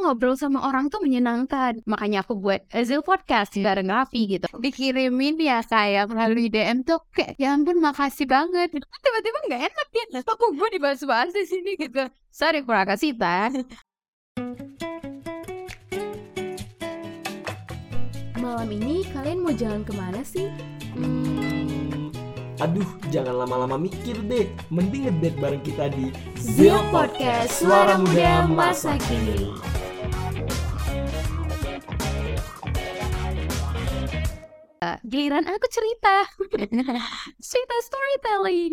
ngobrol sama orang tuh menyenangkan. Makanya aku buat Azil Podcast bareng Raffi gitu. Dikirimin ya kayak melalui DM tuh kayak, ya ampun makasih banget. Tiba-tiba nggak enak ya. Kok gue dibahas-bahas di sini gitu. Sorry kurang kasih Malam ini kalian mau jalan ke mana sih? Hmm, aduh, jangan lama-lama mikir deh. Mending ngedate bareng kita di Zil Podcast Suara Muda Masa Kini. Giliran aku cerita. Cerita storytelling.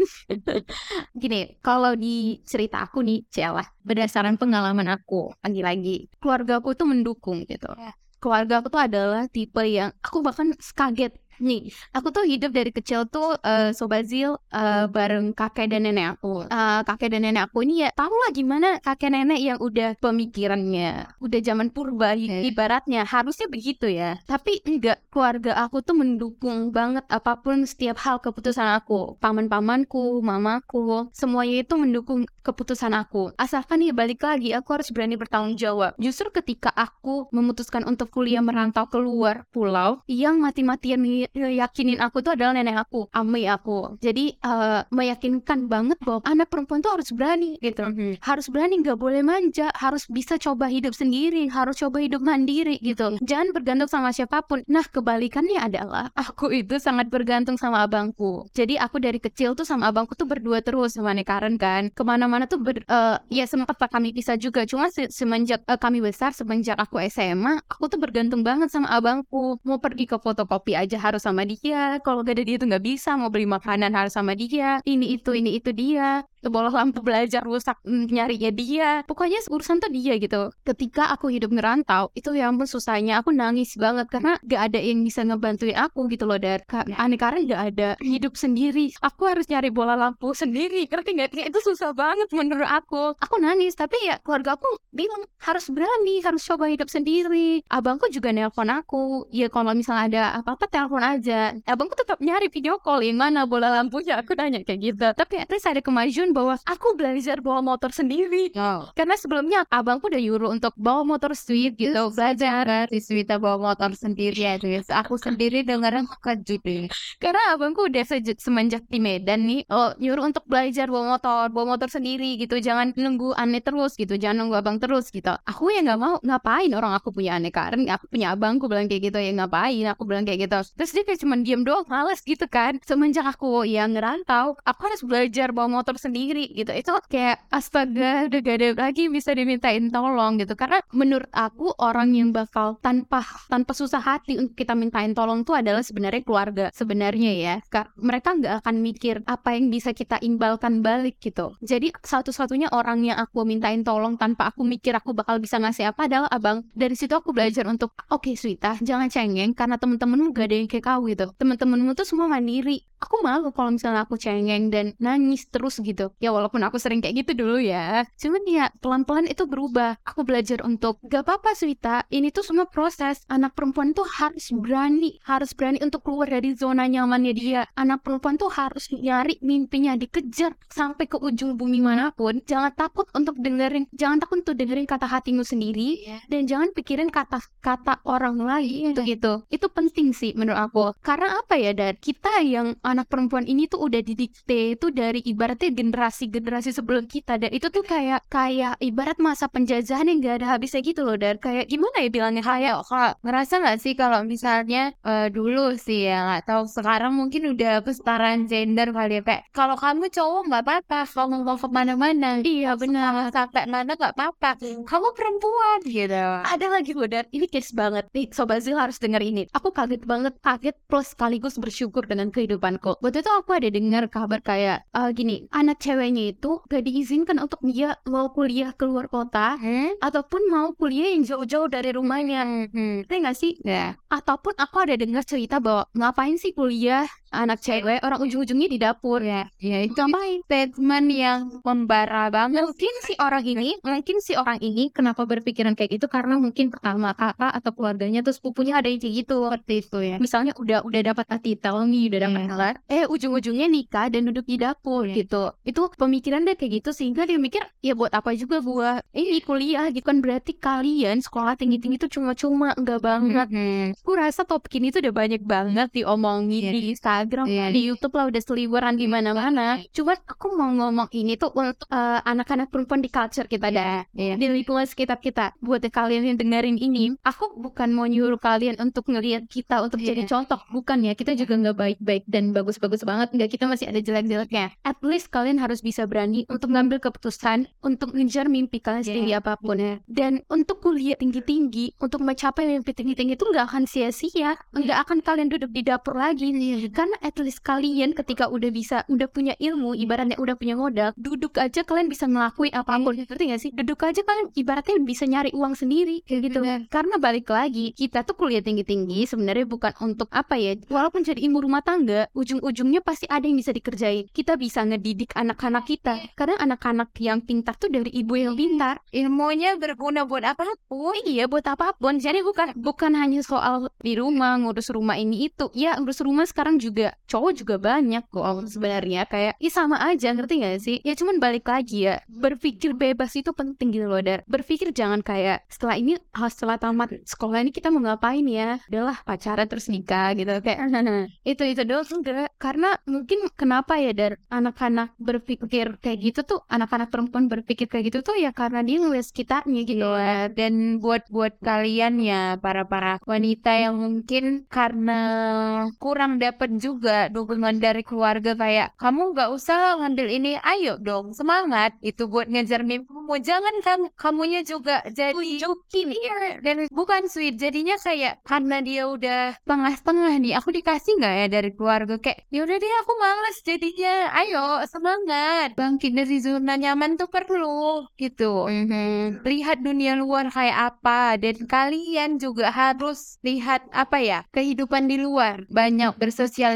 Gini kalau di cerita aku nih celah berdasarkan pengalaman aku lagi-lagi keluarga aku tuh mendukung gitu. Keluarga aku tuh adalah tipe yang aku bahkan kaget Nih, aku tuh hidup dari kecil tuh uh, Sobat Zil uh, bareng kakek dan nenek aku. Uh, kakek dan nenek aku ini ya tau lah gimana kakek nenek yang udah pemikirannya, udah zaman purba ibaratnya harusnya begitu ya. Tapi enggak, keluarga aku tuh mendukung banget apa pun setiap hal keputusan aku. Paman-pamanku, mamaku, semuanya itu mendukung keputusan aku. Asalkan ya balik lagi, aku harus berani bertanggung jawab. Justru ketika aku memutuskan untuk kuliah merantau keluar pulau, yang mati-matian yakinin aku tuh adalah nenek aku, ami aku. Jadi uh, meyakinkan banget bahwa anak perempuan tuh harus berani gitu, mm-hmm. harus berani nggak boleh manja, harus bisa coba hidup sendiri, harus coba hidup mandiri gitu. Jangan bergantung sama siapa pun. Nah kebalikannya adalah aku itu sangat bergantung sama abangku. Jadi aku dari kecil tuh sama abangku tuh berdua terus sama Karen kan. Ke mana-mana tuh ber, uh, ya sempat pak kami bisa juga. Cuma se semenjak uh, kami besar, semenjak aku SMA, aku tuh bergantung banget sama abangku. Mau pergi ke fotokopi aja harus harus sama dia. Kalau gak ada dia tuh nggak bisa mau beli makanan harus sama dia. Ini itu ini itu dia. Bola lampu belajar rusak mm, nyarinya dia. Pokoknya urusan tuh dia gitu. Ketika aku hidup ngerantau itu ya ampun susahnya. Aku nangis banget karena gak ada yang bisa ngebantuin aku gitu loh dari ya. aneh karena gak ada hidup sendiri. Aku harus nyari bola lampu sendiri. Ngerti gak itu susah banget menurut aku. Aku nangis tapi ya keluarga aku bilang harus berani harus coba hidup sendiri. Abangku juga nelpon aku. Ya kalau misalnya ada apa-apa telepon aja. Abangku tetap nyari video call yang mana bola lampunya? Aku nanya kayak gitu. Tapi at least ada kemajuan bahwa aku belajar bawa motor sendiri. Oh. karena sebelumnya abangku udah nyuruh untuk bawa motor Swift gitu belajar si Swift bawa motor sendiri ya guys aku sendiri dengeran juga karena abangku udah semenjak di Medan nih oh nyuruh untuk belajar bawa motor bawa motor sendiri gitu. Jangan nunggu aneh terus gitu jangan nunggu abang terus gitu. Aku ya nggak mau ngapain orang aku punya aneh karena aku punya abangku bilang kayak gitu ya ngapain? Aku bilang kayak gitu. Terus dia kayak cuman diem doang males gitu kan. Semenjak aku yang ngerantau aku harus belajar bawa motor sendiri gitu. Itu kayak astaga udah gak ada lagi bisa dimintain tolong gitu. Karena menurut aku orang yang bakal tanpa tanpa susah hati untuk kita mintain tolong tuh adalah sebenarnya keluarga sebenarnya ya. Mereka nggak akan mikir apa yang bisa kita imbalkan balik gitu. Jadi satu-satunya orang yang aku mintain tolong tanpa aku mikir aku bakal bisa ngasih apa adalah abang. Dari situ aku belajar untuk oke okay, Swita jangan cengeng karena temen-temenmu gak ada yang kau gitu. Temen-temenmu tuh semua mandiri aku malu kalau misalnya aku cengeng dan nangis terus gitu. Ya walaupun aku sering kayak gitu dulu ya. Cuman ya pelan-pelan itu berubah. Aku belajar untuk gak apa-apa Swita. Ini tuh semua proses. Anak perempuan tuh harus berani harus berani untuk keluar dari zona nyamannya dia. Anak perempuan tuh harus nyari mimpinya dikejar sampai ke ujung bumi mana pun. Jangan takut untuk dengerin jangan takut untuk dengerin kata hatimu sendiri yeah. dan jangan pikirin kata-kata orang lain yeah. gitu. Itu penting sih menurut aku. Karena apa ya dan kita yang anak perempuan ini tuh udah didikte itu dari ibaratnya generasi-generasi sebelum kita. Dan itu tuh kayak kayak ibarat masa penjajahan yang gak ada habisnya gitu loh dan. Kayak gimana ya bilangnya? Kayak kak ngerasa nggak sih kalau misalnya uh, dulu sih ya nggak tahu sekarang mungkin udah kesetaraan gender kali ya kayak kalau kamu cowok nggak apa-apa kalau mau ke mana-mana. Iya benar. Sampai mana nggak apa-apa. Kamu perempuan gitu. Ada lagi loh dan. Ini case banget. Nih sobat Zil harus denger ini. Aku kaget banget kaget plus sekaligus bersyukur dengan kehidupan kok. Waktu itu aku ada dengar kabar kayak uh, gini, anak ceweknya itu gak diizinkan untuk dia mau kuliah keluar kota, hmm? ataupun mau kuliah yang jauh-jauh dari rumahnya. Hmm. Ngerti gak sih? Ya. Yeah. Ataupun aku ada dengar cerita bahwa ngapain sih kuliah anak cewek orang ujung-ujungnya di dapur ya. Ya itu statement yang membara banget? Mungkin si orang ini mungkin si orang ini kenapa berpikiran kayak gitu? Karena mungkin pertama kakak atau keluarganya terus sepupunya ada yang kayak gitu. Seperti itu ya. Misalnya udah udah dapat titel nih udah dapat Iya. gelar eh ujung-ujungnya nikah dan duduk di dapur Iya. gitu. Itu pemikiran dia kayak gitu sehingga dia mikir ya buat apa juga gua ini kuliah gitu kan? Berarti kalian sekolah tinggi-tinggi itu cuma-cuma enggak banget. Mhm. Aku rasa topik ini tuh udah banyak banget diomongin Iya. di Instagram, Iya. di YouTube lah udah seliweran di mana-mana. Cuman aku mau ngomong ini tuh untuk eh, anak-anak perempuan di culture kita dah, Iya. di lingkungan sekitar kita. Buat kalian yang dengerin ini, aku bukan mau nyuruh kalian untuk ngelihat kita untuk jadi Iya. contoh, bukan ya. Kita juga nggak baik-baik dan bagus-bagus banget, nggak. Kita masih ada jelek-jeleknya. At least kalian harus bisa berani untuk ngambil keputusan untuk ngejar mimpi kalian Iya. setinggi apa pun. Dan untuk kuliah tinggi-tinggi, untuk mencapai mimpi tinggi-tinggi itu nggak akan sia-sia, nggak akan kalian duduk di dapur lagi. Karena at least kalian ketika udah bisa, udah punya ilmu, ibaratnya udah punya modal, duduk aja kalian bisa ngelakuin apa pun. Ngerti gak sih? Duduk aja kalian ibaratnya bisa nyari uang sendiri kayak gitu. Benar. Karena balik lagi, kita tuh kuliah tinggi-tinggi sebenarnya bukan untuk apa ya? Walaupun jadi ibu rumah tangga, ujung-ujungnya pasti ada yang bisa dikerjain. Kita bisa ngedidik anak-anak kita. Karena anak-anak yang pintar tuh dari ibu yang pintar. ilmunya berguna buat apa pun Oh iya buat apa pun Jadi bukan bukan hanya soal di rumah Ngurus rumah ini itu Ya ngurus rumah sekarang juga Cowok juga banyak kok sebenarnya. Kayak ya sama aja ngerti gak sih? Ya cuman balik lagi ya Berpikir bebas itu penting gitu loh Dar. Berpikir jangan kayak Setelah ini ah, Setelah tamat sekolah ini kita mau ngapain ya? Udahlah pacaran terus nikah gitu. Kayak itu itu doang enggak Karena mungkin kenapa ya Dar Anak-anak berpikir kayak gitu tuh Anak-anak perempuan berpikir kayak gitu tuh Ya karena dia ngeliat sekitarnya gitu Iya, dan buat buat kalian ya para para wanita yang mungkin karena kurang dapat juga dukungan dari keluarga kayak kamu nggak usah ngambil ini, ayo dong semangat. Itu buat ngejar mimpimu. Jangan kamu kamunya juga jadi Tunjukin. Iya, dan bukan sweet. Jadinya kayak karena dia udah setengah-setengah nih aku dikasih nggak ya dari keluarga? Kayak ya udah deh aku males jadinya. Ayo semangat. Bangkit dari zona nyaman tuh perlu gitu. Lihat dunia luar kayak apa dan kalian juga harus lihat apa ya kehidupan di luar. Banyak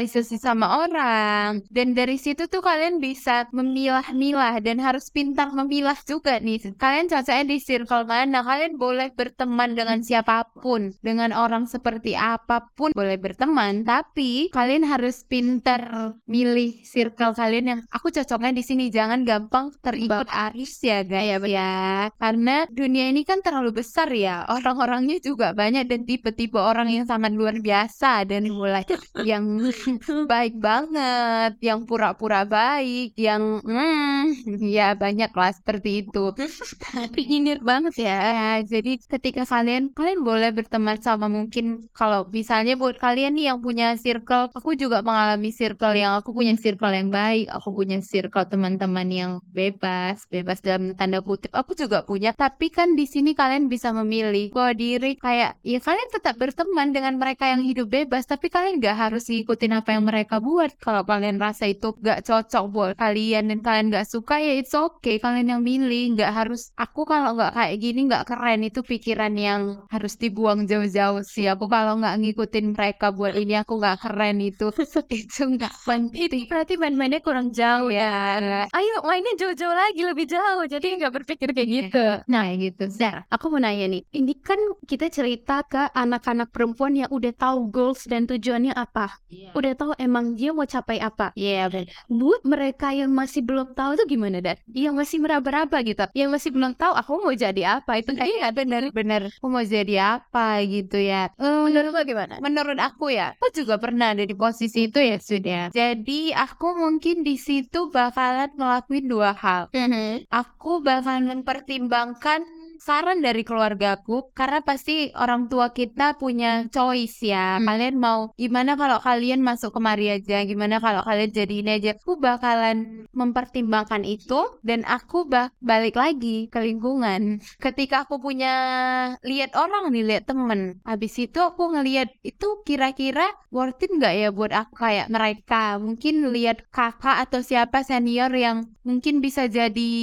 bersosialisasi sama orang. Dan dari situ tuh kalian bisa memilah-milah dan harus pintar memilah juga nih. Kalian cocoknya di circle mana? Kalian boleh berteman dengan siapa pun dengan orang seperti apa pun boleh berteman. Tapi kalian harus pintar milih circle kalian yang aku cocoknya di sini. Jangan gampang terikut arus ya guys ya. Karena dunia ini kan terlalu besar ya. Orang-orangnya juga banyak dan tipe-tipe orang yang sangat luar biasa dan mulai yang baik banget yang pura-pura baik yang hmm, ya banyak lah seperti itu Nyindir banget ya jadi ketika kalian kalian boleh berteman sama mungkin kalau misalnya buat kalian nih yang punya circle, aku juga mengalami circle yang aku punya circle yang baik, aku punya circle teman-teman yang bebas, bebas dalam tanda kutip. Aku juga punya, tapi kan di sini kalian bisa memilih bahwa diri kayak ya kalian tetap berteman dengan mereka yang hidup bebas, tapi kalian gak harus ngikutin apa yang mereka buat. Kalau kalian rasa itu gak cocok buat kalian dan kalian gak suka ya it's okay, kalian yang milih, nggak harus aku kalau nggak kayak gini nggak keren. Itu pikiran yang harus dibuang jauh-jauh sih. Aku kalau nggak ngikutin mereka buat ini aku nggak keren. Itu itu nggak penting. Berarti main-mainnya kurang jauh ya. Ayo mainnya jauh-jauh lagi lebih jauh. Jadi nggak berpikir kayak gitu. Nah gitu. Dar, aku mau nanya nih, ini kan kita cerita ke anak-anak perempuan yang udah tahu goals dan tujuannya apa, udah tahu emang dia mau capai apa. Iya benar. Buat mereka yang masih belum tahu itu gimana, Dar? Yang masih meraba-raba gitu, yang masih belum tahu aku mau jadi apa itu kayak Iya benar benar. Aku mau jadi apa gitu ya. Eh, menurut lo gimana? Menurut aku ya, aku juga pernah ada di posisi itu ya sudah. Jadi aku mungkin di situ bakalan ngelakuin dua hal. Aku bakalan mempertimbangkan saran dari keluargaku karena pasti orang tua kita punya choice ya. Hmm. Kalian mau gimana kalau kalian masuk kemari aja, gimana kalau kalian jadi ini aja. Aku bakalan mempertimbangkan itu dan aku ba- balik lagi ke lingkungan. Ketika aku punya lihat orang nih, lihat temen. Habis itu aku ngelihat itu kira-kira worth it nggak ya buat aku kayak mereka. Mungkin lihat kakak atau siapa senior yang mungkin bisa jadi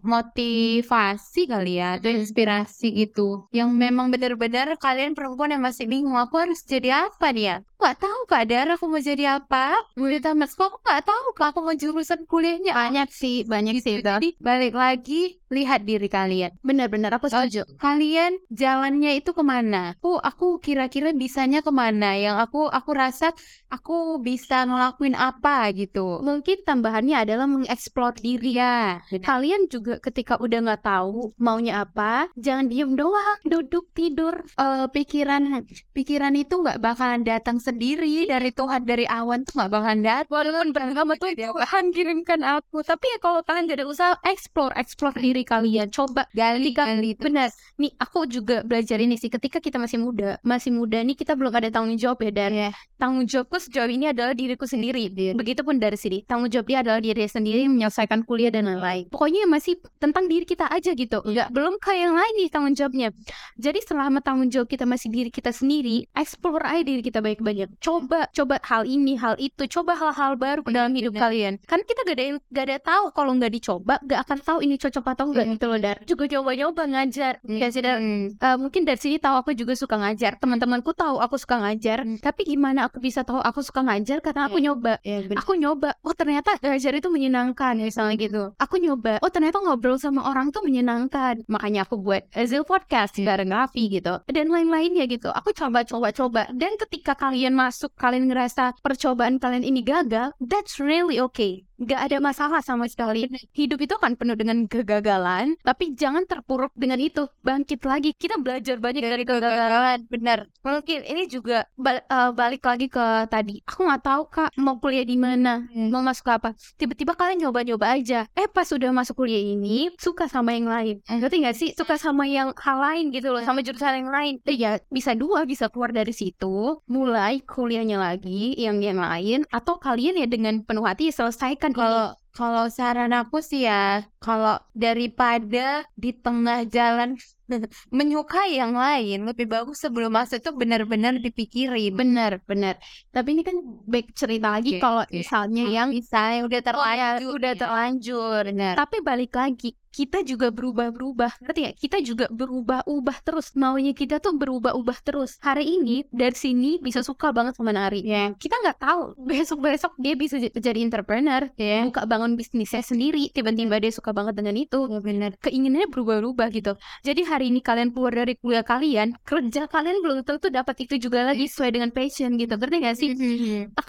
motivasi kali ya atau inspirasi gitu. Yang memang benar-benar kalian perempuan yang masih bingung aku harus jadi apa nih ya nggak tahu kak Dara aku mau jadi apa? Mau di tamat sekolah aku nggak tahu kak. Aku mau jurusan kuliahnya banyak sih banyak sih jadi balik lagi lihat diri kalian. Benar-benar aku setuju. kalian jalannya itu ke mana? Aku aku kira-kira bisanya ke mana? Yang aku aku rasa aku bisa ngelakuin apa gitu. Mungkin tambahannya adalah mengeksplor diri. Ya kalian juga ketika udah nggak tahu maunya apa jangan diem doang duduk tidur. Eh, pikiran pikiran itu nggak bakalan datang sendiri dari Tuhan dari awan tuh nggak bakalan datang walaupun pertama tuh Tuhan kirimkan aku. Tapi ya kalau kalian jadi usaha explore explore diri kalian. Coba gali gali benar. Nih aku juga belajar ini sih. Ketika kita masih muda masih muda nih kita belum ada tanggung jawab ya dan. Iya. tanggung jawabku sejauh ini adalah diriku sendiri. Begitupun dari sini. Tanggung jawab dia adalah diri sendiri menyelesaikan kuliah dan lain-lain. Pokoknya masih tentang diri kita aja gitu. Nggak belum ke yang lain nih tanggung jawabnya. Jadi selama tanggung jawab kita masih diri kita sendiri explore aja diri kita baik-baik coba coba hal ini hal itu. Coba hal-hal baru dalam hidup Benar. kalian. Kan kita gak ada yang gak ada tahu kalau nggak dicoba gak akan tahu ini cocok atau enggak Hmm. gitu loh dar. Juga coba-coba ngajar ya sih. Hmm. Eh, mungkin dari sini tahu aku juga suka ngajar. Teman-temanku tahu aku suka ngajar. Hmm. tapi gimana aku bisa tahu aku suka ngajar? Karena aku nyoba. Ya benar. Aku nyoba. Oh ternyata ngajar itu menyenangkan misalnya gitu. Aku nyoba. Oh ternyata ngobrol sama orang tuh menyenangkan. Makanya aku buat Azil podcast bareng Raffi gitu. Dan lain-lainnya gitu. Aku coba coba coba. Dan ketika kalian masuk kalian ngerasa percobaan kalian ini gagal that's really okay nggak ada masalah sama sekali. Hidup itu kan penuh dengan kegagalan tapi jangan terpuruk dengan itu. Bangkit lagi. Kita belajar banyak dari kegagalan. Benar mungkin ini juga bal- eh, balik lagi ke tadi. Aku nggak tahu kak mau kuliah di mana Hmm. mau masuk apa. Tiba-tiba kalian nyoba-nyoba aja. Eh pas udah masuk kuliah ini suka sama yang lain. Ngerti nggak sih? Suka sama yang hal lain gitu loh sama jurusan yang lain. Eh, ya bisa dua bisa keluar dari situ. Mulai kuliahnya lagi yang yang lain atau kalian ya dengan penuh hati selesaikan kalau kalau saran aku sih ya kalau daripada di tengah jalan menyukai yang lain lebih bagus sebelum masuk itu benar-benar dipikirin benar benar tapi ini kan baik cerita lagi Oke, kalau oke. misalnya yang misalnya udah Oh ya, terlanjur udah ya. terlanjur. benar Tapi balik lagi, kita juga berubah-berubah. Ngerti ya? Kita juga berubah-ubah terus. Maunya kita tuh berubah-ubah terus. Hari ini dari sini bisa suka banget sama nari. ya Kita nggak tahu besok-besok dia bisa jadi entrepreneur, ya buka bangun bisnisnya sendiri. Tiba-tiba dia suka banget dengan itu. ya benar Keinginannya berubah-ubah gitu. Jadi hari ini kalian keluar dari kuliah kalian, kerja kalian belum tentu dapat itu juga lagi sesuai dengan passion gitu. Ngerti gak sih?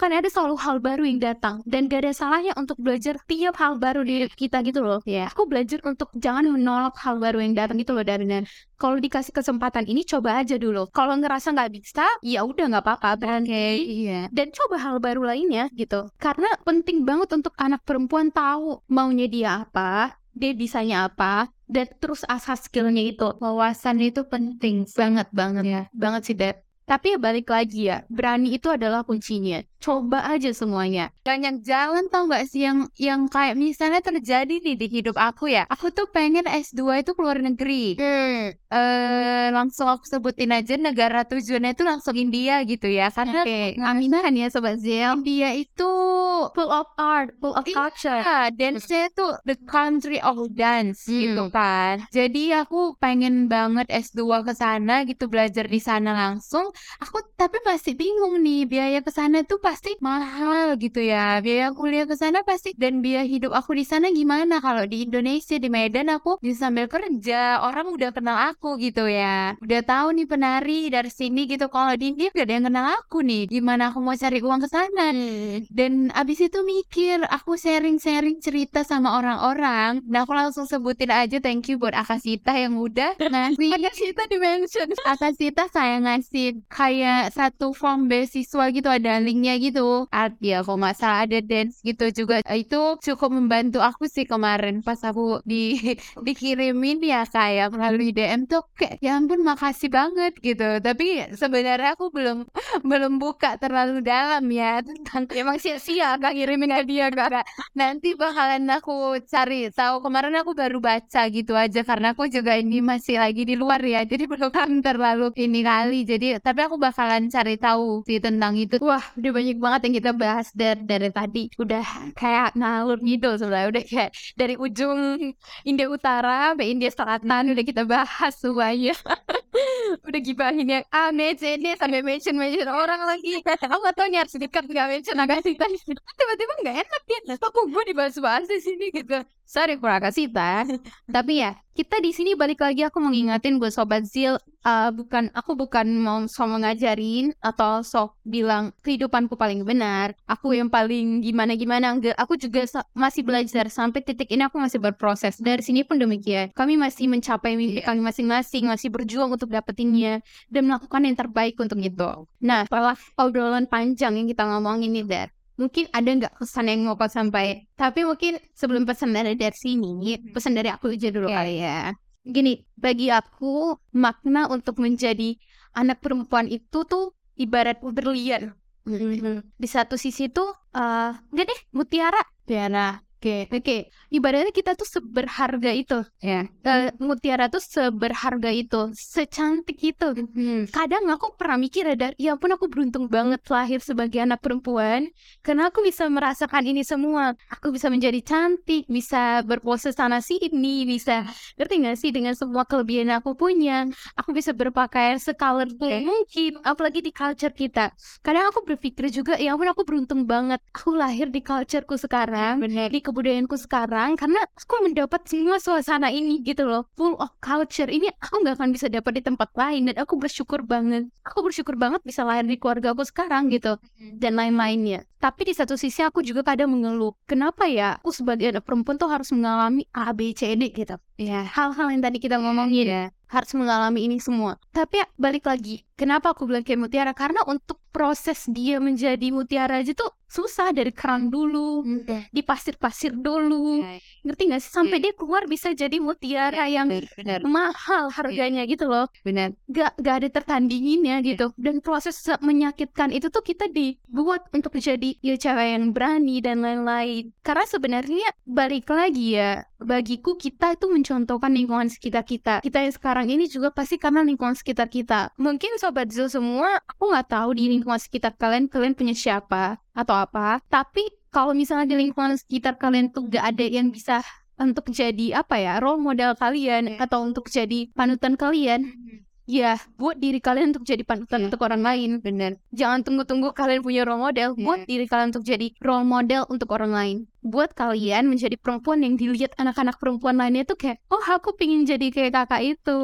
akan ada selalu hal baru yang datang dan gak ada salahnya untuk belajar tiap hal baru di kita gitu loh ya aku belajar untuk jangan menolak hal baru yang datang gitu loh dari kalau dikasih kesempatan ini coba aja dulu. Kalau ngerasa nggak bisa ya udah nggak apa-apa berhenti. Iya. Dan coba hal baru lainnya gitu. Karena penting banget untuk anak perempuan tahu maunya dia apa dia bisanya apa dan terus asah skillnya itu. Wawasan itu penting banget banget ya banget sih Dad tapi ya balik lagi ya berani itu adalah kuncinya coba aja semuanya banyak jalan tau gak sih yang yang kayak misalnya terjadi nih di hidup aku ya aku tuh pengen S2 itu keluar negeri eh langsung aku sebutin aja negara tujuannya itu langsung India gitu ya karena Oke, aminan ya Sobat Zel. India itu Full of art, full of Iya, culture. dance-nya tuh the country of dance Hmm. gitu kan. Jadi aku pengen banget S2 ke sana gitu belajar di sana langsung. Aku tapi masih bingung nih biaya ke sana tuh pasti mahal gitu ya. Biaya kuliah ke sana pasti dan biaya hidup aku di sana gimana kalau di Indonesia di Medan aku bisa sambil kerja, orang udah kenal aku gitu ya. Udah tahu nih penari dari sini gitu. Kalau di India gak ada yang kenal aku nih. Gimana aku mau cari uang ke sana? Dan abis itu mikir, aku sharing-sharing cerita sama orang-orang. Nah, aku langsung sebutin aja thank you buat Akasita yang udah ngasih. Akasita di-mention. Akasita saya ngasih kayak satu form beasiswa gitu, ada linknya gitu. Art ya, kalau nggak salah ada dance gitu juga. Itu cukup membantu aku sih kemarin pas aku di dikirimin ya kayak melalui DM tuh kayak ya ampun makasih banget gitu. Tapi sebenarnya aku belum belum buka terlalu dalam ya tentang Emang sia-sia gak ngirimin hadiah gak? nanti bakalan aku cari tahu kemarin aku baru baca gitu aja karena aku juga ini masih lagi di luar ya jadi belum terlalu ini kali jadi tapi aku bakalan cari tahu sih tentang itu Wah, udah banyak banget yang kita bahas dari, dari tadi. Udah kayak ngalur gitu sebenarnya. Udah kayak dari ujung India Utara sampai India Selatan udah kita bahas semuanya. udah gibahin yang A, B, C, D sampai mention mention orang lagi. Aku gak tau nih harus dekat nggak mention Agasita. Tiba-tiba nggak enak ya. Aku gue dibahas-bahas di sini gitu. Sorry for Agasita. Tapi ya kita di sini balik lagi aku mau ngingetin buat sobat Zil uh, bukan aku bukan mau sok ngajarin atau sok bilang kehidupanku paling benar. Aku yang paling gimana gimana enggak. Aku juga masih belajar sampai titik ini aku masih berproses. Dari sini pun demikian. Kami masih mencapai mimpi kami masing-masing masih berjuang untuk dapetinnya dan melakukan yang terbaik untuk itu. Nah setelah obrolan panjang yang kita ngomongin ini Dar mungkin ada nggak pesan yang mau kau sampaikan tapi mungkin sebelum pesan dari dari sini pesan dari aku aja dulu kali ya. Gini bagi aku makna untuk menjadi anak perempuan itu tuh ibarat berlian. Di satu sisi tuh uh, enggak deh mutiara. Mutiara Oke, okay. oke. Okay. Ibaratnya kita tuh seberharga itu, ya. Yeah. Uh, mutiara tuh seberharga itu, secantik itu. Hmm. Kadang aku pernah mikir ada, ya ampun aku beruntung banget lahir sebagai anak perempuan, karena aku bisa merasakan ini semua. Aku bisa menjadi cantik, bisa berpose sana sini, bisa ngerti gak sih dengan semua kelebihan yang aku punya. Aku bisa berpakaian secolorful okay. mungkin, apalagi di culture kita. Kadang aku berpikir juga, ya ampun aku beruntung banget. Aku lahir di cultureku sekarang, Bener. di kebudayaanku sekarang karena aku mendapat semua suasana ini gitu loh. Full of culture. Ini aku nggak akan bisa dapat di tempat lain dan aku bersyukur banget. Aku bersyukur banget bisa lahir di keluarga aku sekarang gitu dan lain-lainnya tapi di satu sisi aku juga kadang mengeluh kenapa ya aku sebagai anak perempuan tuh harus mengalami A B C D? gitu. Ya hal-hal yang tadi kita ngomongin ya harus mengalami ini semua. Tapi ya, balik lagi kenapa aku bilang kayak mutiara? Karena untuk proses dia menjadi mutiara aja tuh susah dari keran dulu, hmm. di pasir-pasir dulu, ya. Ngerti gak sih? Sampai ya. dia keluar bisa jadi mutiara yang benar, benar. mahal harganya ya. gitu loh. Benar. Gak, gak ada tertandinginnya ya. gitu. Dan proses menyakitkan itu tuh kita dibuat untuk jadi ya cewek yang berani dan lain-lain. Karena sebenarnya balik lagi ya, bagiku kita itu mencontohkan lingkungan sekitar kita. Kita yang sekarang ini juga pasti karena lingkungan sekitar kita. Mungkin sobat Zul semua, aku nggak tahu di lingkungan sekitar kalian kalian punya siapa atau apa tapi kalau misalnya di lingkungan sekitar kalian tuh gak ada yang bisa untuk jadi apa ya role model kalian yeah. atau untuk jadi panutan kalian mm-hmm. ya buat diri kalian untuk jadi panutan yeah. untuk orang lain bener jangan tunggu-tunggu kalian punya role model yeah. buat diri kalian untuk jadi role model untuk orang lain buat kalian menjadi perempuan yang dilihat anak-anak perempuan lainnya tuh kayak oh aku pingin jadi kayak kakak itu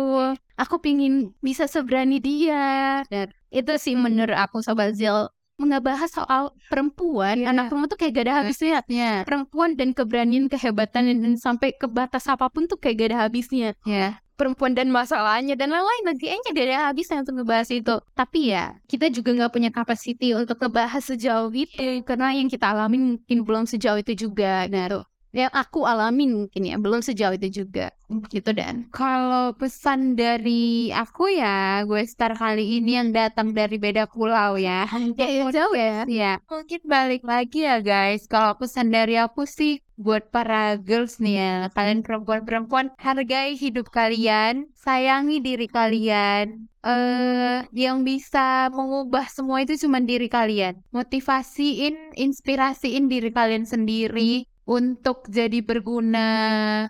aku pingin bisa seberani dia dan itu sih menurut aku sobat Zil ngebahas soal perempuan, yeah. anak perempuan tuh kayak gak ada habisnya. Yeah. Perempuan dan keberanian, kehebatan dan sampai ke batas apa pun tuh kayak gak ada habisnya. Yeah. Perempuan dan masalahnya dan lain-lain lagi kayaknya gak ada habisnya untuk ngebahas itu. Tapi ya kita juga nggak punya capacity untuk ngebahas sejauh itu karena yang kita alami mungkin belum sejauh itu juga. Nah, yang aku alami mungkin ya belum sejauh itu juga. Gitu dan. Kalau pesan dari aku ya gue star kali ini yang datang dari beda pulau ya. Ya jauh ya. ya mungkin balik lagi ya guys. Kalau pesan dari aku sih buat para girls nih ya kalian perempuan-perempuan hargai hidup kalian sayangi diri kalian. Eh uh, yang bisa mengubah semua itu cuma diri kalian. Motivasiin inspirasiin diri kalian sendiri untuk jadi berguna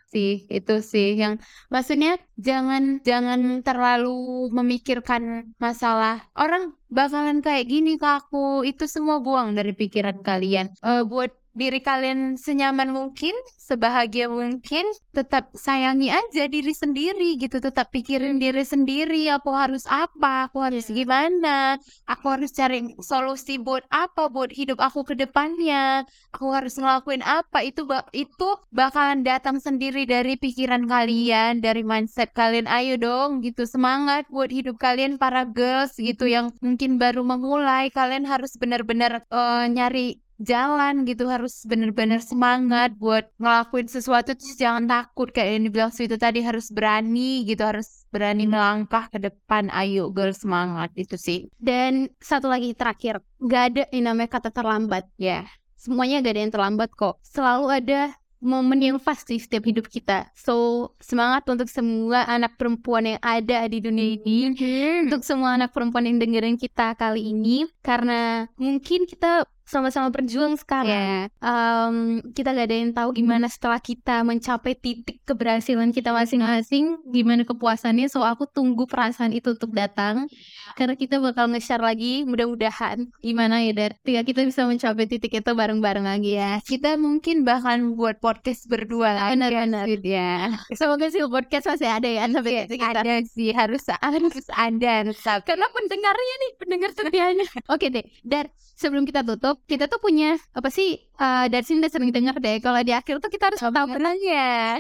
sih itu sih yang maksudnya jangan jangan terlalu memikirkan masalah. Orang bakalan kayak gini ke aku itu semua buang dari pikiran kalian. Uh, buat diri kalian senyaman mungkin, sebahagia mungkin, tetap sayangi aja diri sendiri gitu, tetap pikirin diri sendiri, aku harus apa, aku harus gimana, aku harus cari solusi buat apa, buat hidup aku ke depannya, aku harus ngelakuin apa, itu itu bakalan datang sendiri dari pikiran kalian, dari mindset kalian, ayo dong gitu, semangat buat hidup kalian para girls gitu yang mungkin baru memulai, kalian harus benar-benar uh, nyari jalan gitu harus bener-bener semangat buat ngelakuin sesuatu terus jangan takut kayak yang dibilang itu tadi harus berani gitu harus berani melangkah ke depan ayo girl semangat itu sih dan satu lagi terakhir gak ada yang namanya kata terlambat ya yeah. semuanya gak ada yang terlambat kok selalu ada momen yang pasti setiap hidup kita. So, semangat untuk semua anak perempuan yang ada di dunia ini. Mm-hmm. Untuk semua anak perempuan yang dengerin kita kali ini. Karena mungkin kita sama-sama berjuang sekarang. Ya. Em, kita gak ada yang tahu gimana setelah kita mencapai titik keberhasilan kita masing-masing, gimana kepuasannya. So aku tunggu perasaan itu untuk datang, karena kita bakal nge-share lagi. Mudah-mudahan gimana ya Dar, ketika kita bisa mencapai titik itu bareng-bareng lagi ya. Kita mungkin bahkan buat podcast berdua lagi. Benar-benar. Ya. Semoga sih podcast masih ada ya sampai titik kita. Ada sih harus harus ada. Karena pendengarnya nih, pendengar setianya. Oke deh, Dar, sebelum kita tutup, kita tuh punya apa sih? eh dari sini udah sering dengar deh. Kalau di akhir tuh kita harus tahu Benarnya.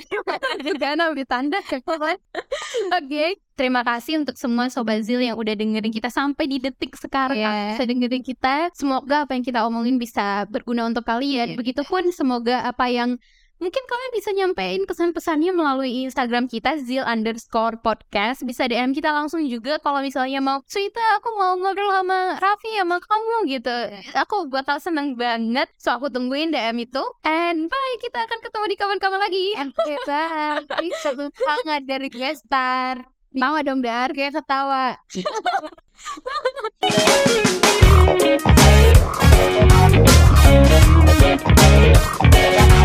Karena ambil tanda Oke, terima kasih untuk semua Sobat Zil yang udah dengerin kita sampai di detik sekarang Iya. Bisa dengerin kita Semoga apa yang kita omongin bisa berguna untuk kalian Iya. Begitupun semoga apa yang Mungkin kalian bisa nyampein kesan-pesannya melalui Instagram kita Zil underscore podcast. Bisa DM kita langsung juga kalau misalnya mau cerita aku mau ngobrol sama Raffi sama kamu gitu. Aku bakal seneng banget. So aku tungguin DM itu. And bye kita akan ketemu di kawan-kawan lagi. Oke bye. Seru banget dari Gestar. Tawa dong Dar, kayak ketawa. Thank you.